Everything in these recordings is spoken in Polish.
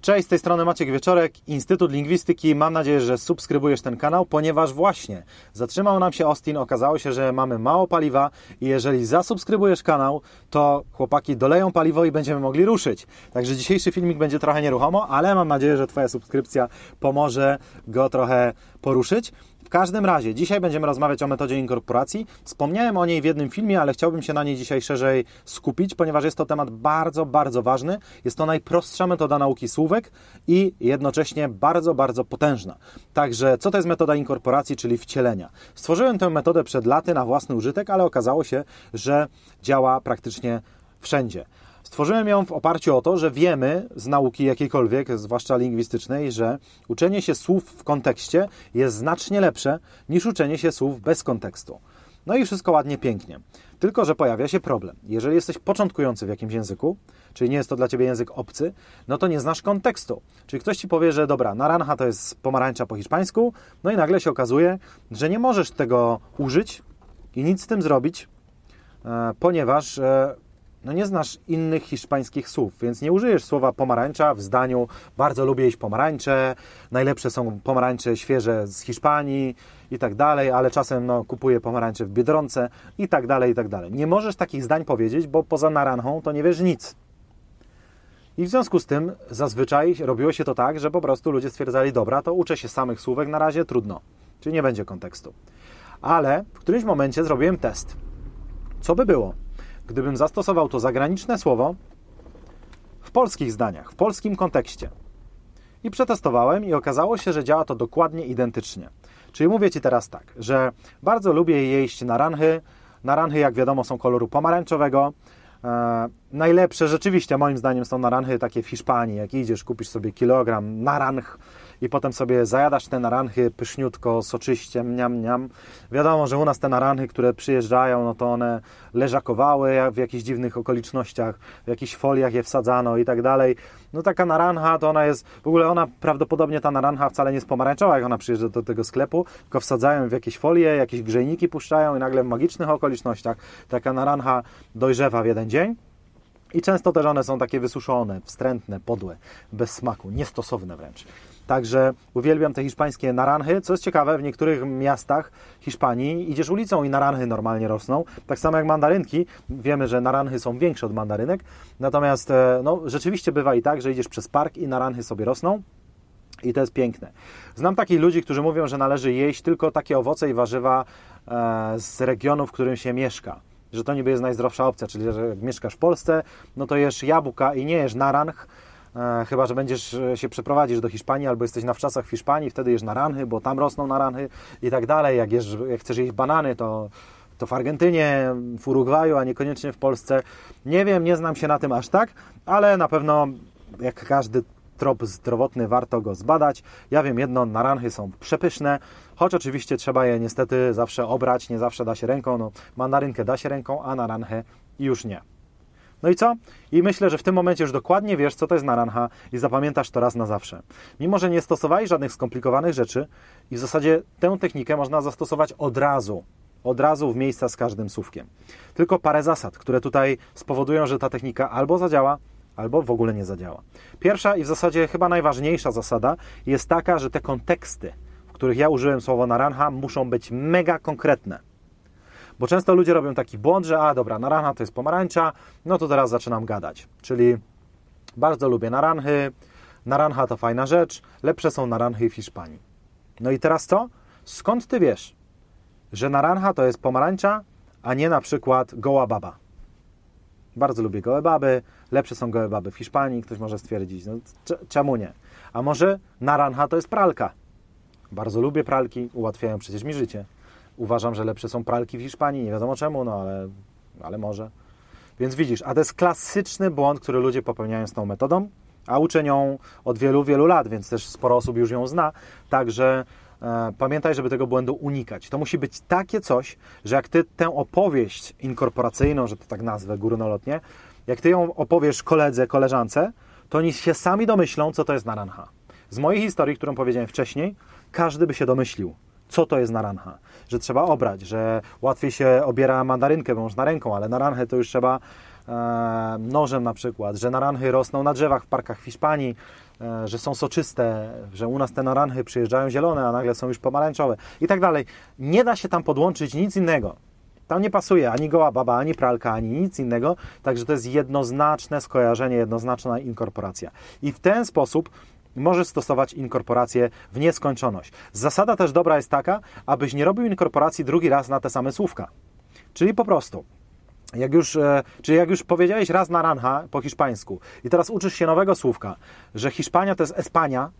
Cześć, z tej strony Maciek Wieczorek, Instytut Lingwistyki. Mam nadzieję, że subskrybujesz ten kanał, ponieważ właśnie zatrzymał nam się Austin. Okazało się, że mamy mało paliwa i jeżeli zasubskrybujesz kanał, to chłopaki doleją paliwo i będziemy mogli ruszyć. Także dzisiejszy filmik będzie trochę nieruchomo, ale mam nadzieję, że Twoja subskrypcja pomoże go trochę poruszyć. W każdym razie, dzisiaj będziemy rozmawiać o metodzie inkorporacji. Wspomniałem o niej w jednym filmie, ale chciałbym się na niej dzisiaj szerzej skupić, ponieważ jest to temat bardzo, bardzo ważny. Jest to najprostsza metoda nauki słówek i jednocześnie bardzo, bardzo potężna. Także, co to jest metoda inkorporacji, czyli wcielenia? Stworzyłem tę metodę przed laty na własny użytek, ale okazało się, że działa praktycznie wszędzie. Stworzyłem ją w oparciu o to, że wiemy z nauki jakiejkolwiek, zwłaszcza lingwistycznej, że uczenie się słów w kontekście jest znacznie lepsze niż uczenie się słów bez kontekstu. No i wszystko ładnie, pięknie. Tylko, że pojawia się problem. Jeżeli jesteś początkujący w jakimś języku, czyli nie jest to dla Ciebie język obcy, no to nie znasz kontekstu. Czyli ktoś Ci powie, że dobra, naranja to jest pomarańcza po hiszpańsku, no i nagle się okazuje, że nie możesz tego użyć i nic z tym zrobić, e, ponieważ e, no nie znasz innych hiszpańskich słów, więc nie użyjesz słowa pomarańcza w zdaniu bardzo lubię jeść pomarańcze, najlepsze są pomarańcze świeże z Hiszpanii i tak dalej, ale czasem no, kupuję pomarańcze w Biedronce i tak dalej, i tak dalej. Nie możesz takich zdań powiedzieć, bo poza naranchą to nie wiesz nic. I w związku z tym zazwyczaj robiło się to tak, że po prostu ludzie stwierdzali, dobra, to uczę się samych słówek na razie, trudno, czyli nie będzie kontekstu. Ale w którymś momencie zrobiłem test. Co by było, gdybym zastosował to zagraniczne słowo w polskich zdaniach, w polskim kontekście. I przetestowałem i okazało się, że działa to dokładnie identycznie. Czyli mówię Ci teraz tak, że bardzo lubię jeść naranchy. Naranchy, jak wiadomo, są koloru pomarańczowego. E, najlepsze rzeczywiście, moim zdaniem, są naranchy takie w Hiszpanii. Jak idziesz, kupisz sobie kilogram naranch, i potem sobie zajadasz te naranchy pyszniutko, soczyście, mniam, mniam. Wiadomo, że u nas te naranchy, które przyjeżdżają, no to one leżakowały w jakichś dziwnych okolicznościach, w jakichś foliach je wsadzano i tak dalej. No taka narancha, to ona jest, w ogóle ona prawdopodobnie ta narancha wcale nie jest pomarańczowa, jak ona przyjeżdża do tego sklepu, tylko wsadzają w jakieś folie, jakieś grzejniki puszczają i nagle w magicznych okolicznościach taka narancha dojrzewa w jeden dzień. I często też one są takie wysuszone, wstrętne, podłe, bez smaku, niestosowne wręcz. Także uwielbiam te hiszpańskie naranchy. Co jest ciekawe, w niektórych miastach Hiszpanii idziesz ulicą i naranchy normalnie rosną. Tak samo jak mandarynki. Wiemy, że naranchy są większe od mandarynek. Natomiast e, no, rzeczywiście bywa i tak, że idziesz przez park i naranchy sobie rosną. I to jest piękne. Znam takich ludzi, którzy mówią, że należy jeść tylko takie owoce i warzywa e, z regionu, w którym się mieszka że to niby jest najzdrowsza opcja, czyli że jak mieszkasz w Polsce, no to jesz jabłka i nie jesz naranch, chyba, że będziesz e, się przeprowadzisz do Hiszpanii albo jesteś na wczasach w Hiszpanii, wtedy jesz naranhy, bo tam rosną naranhy i tak dalej. Jak, jesz, jak chcesz jeść banany, to, to w Argentynie, w Urugwaju, a niekoniecznie w Polsce. Nie wiem, nie znam się na tym aż tak, ale na pewno jak każdy trop zdrowotny, warto go zbadać. Ja wiem jedno, naranchy są przepyszne, choć oczywiście trzeba je niestety zawsze obrać, nie zawsze da się ręką. No, mandarynkę da się ręką, a naranchę już nie. No i co? I myślę, że w tym momencie już dokładnie wiesz, co to jest narancha i zapamiętasz to raz na zawsze. Mimo, że nie stosowałeś żadnych skomplikowanych rzeczy i w zasadzie tę technikę można zastosować od razu, od razu w miejsca z każdym słówkiem. Tylko parę zasad, które tutaj spowodują, że ta technika albo zadziała, albo w ogóle nie zadziała. Pierwsza i w zasadzie chyba najważniejsza zasada jest taka, że te konteksty, w których ja użyłem słowa narancha, muszą być mega konkretne. Bo często ludzie robią taki błąd, że a dobra, naranja to jest pomarańcza, no to teraz zaczynam gadać. Czyli bardzo lubię naranchy, naranja to fajna rzecz, lepsze są naranchy w Hiszpanii. No i teraz co? Skąd ty wiesz, że naranja to jest pomarańcza, a nie na przykład goła baba? Bardzo lubię gołe baby, lepsze są gołe baby w Hiszpanii, ktoś może stwierdzić, no czemu nie? A może naranja to jest pralka? Bardzo lubię pralki, ułatwiają przecież mi życie. Uważam, że lepsze są pralki w Hiszpanii, nie wiadomo czemu, no ale, ale może. Więc widzisz, a to jest klasyczny błąd, który ludzie popełniają z tą metodą, a uczę ją od wielu, wielu lat, więc też sporo osób już ją zna. Także e, pamiętaj, żeby tego błędu unikać. To musi być takie coś, że jak ty tę opowieść inkorporacyjną, że to tak nazwę górnolotnie, jak ty ją opowiesz koledze, koleżance, to oni się sami domyślą, co to jest narancha. Z mojej historii, którą powiedziałem wcześniej, każdy by się domyślił, co to jest narancha. Że trzeba obrać, że łatwiej się obiera mandarynkę, bo można ręką, ale naranchę to już trzeba e, nożem na przykład, że naranchy rosną na drzewach w parkach Hiszpanii, e, że są soczyste, że u nas te naranchy przyjeżdżają zielone, a nagle są już pomarańczowe i tak dalej. Nie da się tam podłączyć nic innego. Tam nie pasuje ani goła baba, ani pralka, ani nic innego, także to jest jednoznaczne skojarzenie, jednoznaczna inkorporacja. I w ten sposób możesz stosować inkorporację w nieskończoność. Zasada też dobra jest taka, abyś nie robił inkorporacji drugi raz na te same słówka. Czyli po prostu jak już, e, czyli jak już powiedziałeś raz naranja po hiszpańsku i teraz uczysz się nowego słówka, że Hiszpania to jest Espania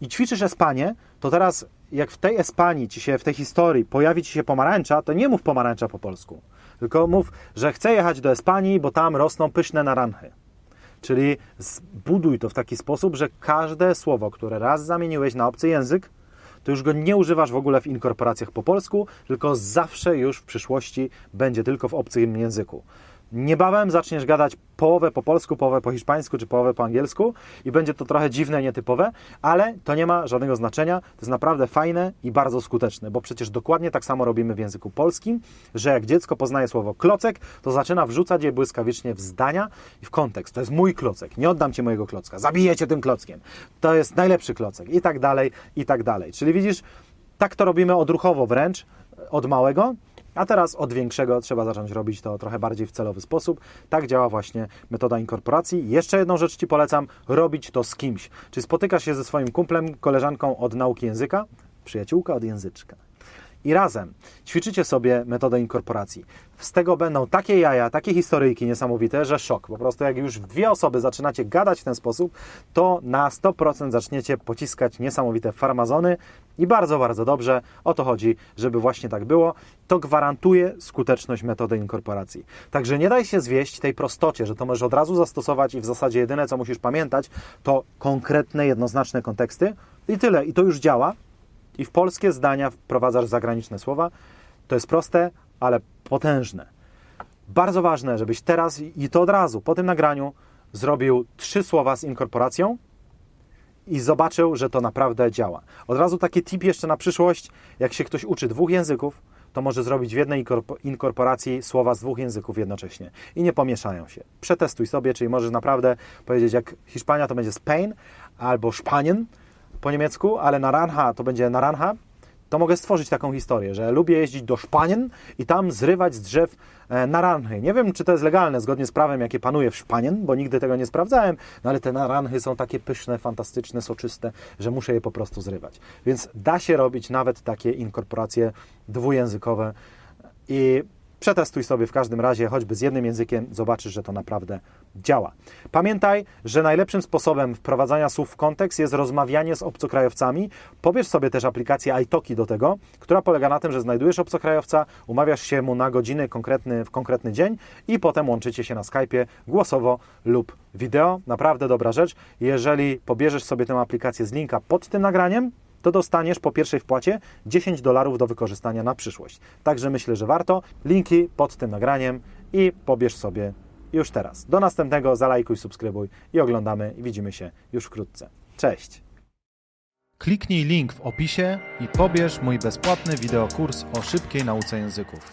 i ćwiczysz Espanię, to teraz jak w tej Espanii ci się, w tej historii pojawi ci się pomarańcza, to nie mów pomarańcza po polsku, tylko mów, że chcę jechać do Espanii, bo tam rosną pyszne naranchy. Czyli zbuduj to w taki sposób, że każde słowo, które raz zamieniłeś na obcy język, to już go nie używasz w ogóle w inkorporacjach po polsku, tylko zawsze już w przyszłości będzie tylko w obcym języku. Niebawem zaczniesz gadać połowę po polsku, połowę po hiszpańsku czy połowę po angielsku i będzie to trochę dziwne, nietypowe, ale to nie ma żadnego znaczenia. To jest naprawdę fajne i bardzo skuteczne, bo przecież dokładnie tak samo robimy w języku polskim, że jak dziecko poznaje słowo klocek, to zaczyna wrzucać je błyskawicznie w zdania i w kontekst. To jest mój klocek, nie oddam ci mojego klocka, zabijecie tym klockiem. To jest najlepszy klocek i tak dalej, i tak dalej. Czyli widzisz, tak to robimy odruchowo wręcz, od małego, a teraz od większego trzeba zacząć robić to trochę bardziej w celowy sposób. Tak działa właśnie metoda inkorporacji. Jeszcze jedną rzecz Ci polecam, robić to z kimś. Czy spotykasz się ze swoim kumplem, koleżanką od nauki języka, przyjaciółka od języczka i razem ćwiczycie sobie metodę inkorporacji. Z tego będą takie jaja, takie historyjki niesamowite, że szok. Po prostu jak już dwie osoby zaczynacie gadać w ten sposób, to na 100% zaczniecie pociskać niesamowite farmazony i bardzo, bardzo dobrze o to chodzi, żeby właśnie tak było. To gwarantuje skuteczność metody inkorporacji. Także nie daj się zwieść tej prostocie, że to możesz od razu zastosować i w zasadzie jedyne, co musisz pamiętać, to konkretne, jednoznaczne konteksty i tyle. I to już działa i w polskie zdania wprowadzasz zagraniczne słowa. To jest proste, ale potężne. Bardzo ważne, żebyś teraz i to od razu po tym nagraniu zrobił trzy słowa z inkorporacją i zobaczył, że to naprawdę działa. Od razu taki tip jeszcze na przyszłość, jak się ktoś uczy dwóch języków, to może zrobić w jednej inkorporacji słowa z dwóch języków jednocześnie i nie pomieszają się. Przetestuj sobie, czyli możesz naprawdę powiedzieć, jak Hiszpania to będzie Spain albo Spanien, po niemiecku, ale naranja to będzie naranja, to mogę stworzyć taką historię, że lubię jeździć do Szpanien i tam zrywać z drzew e, naranchy. Nie wiem, czy to jest legalne zgodnie z prawem, jakie panuje w Szpanien, bo nigdy tego nie sprawdzałem, no ale te naranchy są takie pyszne, fantastyczne, soczyste, że muszę je po prostu zrywać. Więc da się robić nawet takie inkorporacje dwujęzykowe i Przetestuj sobie w każdym razie, choćby z jednym językiem, zobaczysz, że to naprawdę działa. Pamiętaj, że najlepszym sposobem wprowadzania słów w kontekst jest rozmawianie z obcokrajowcami. Pobierz sobie też aplikację iTalki do tego, która polega na tym, że znajdujesz obcokrajowca, umawiasz się mu na godziny konkretny, w konkretny dzień i potem łączycie się na Skype'ie głosowo lub wideo. Naprawdę dobra rzecz. Jeżeli pobierzesz sobie tę aplikację z linka pod tym nagraniem, to dostaniesz po pierwszej wpłacie 10 dolarów do wykorzystania na przyszłość. Także myślę, że warto. Linki pod tym nagraniem i pobierz sobie już teraz. Do następnego, zalajkuj, subskrybuj i oglądamy i widzimy się już wkrótce. Cześć! Kliknij link w opisie i pobierz mój bezpłatny wideokurs o szybkiej nauce języków.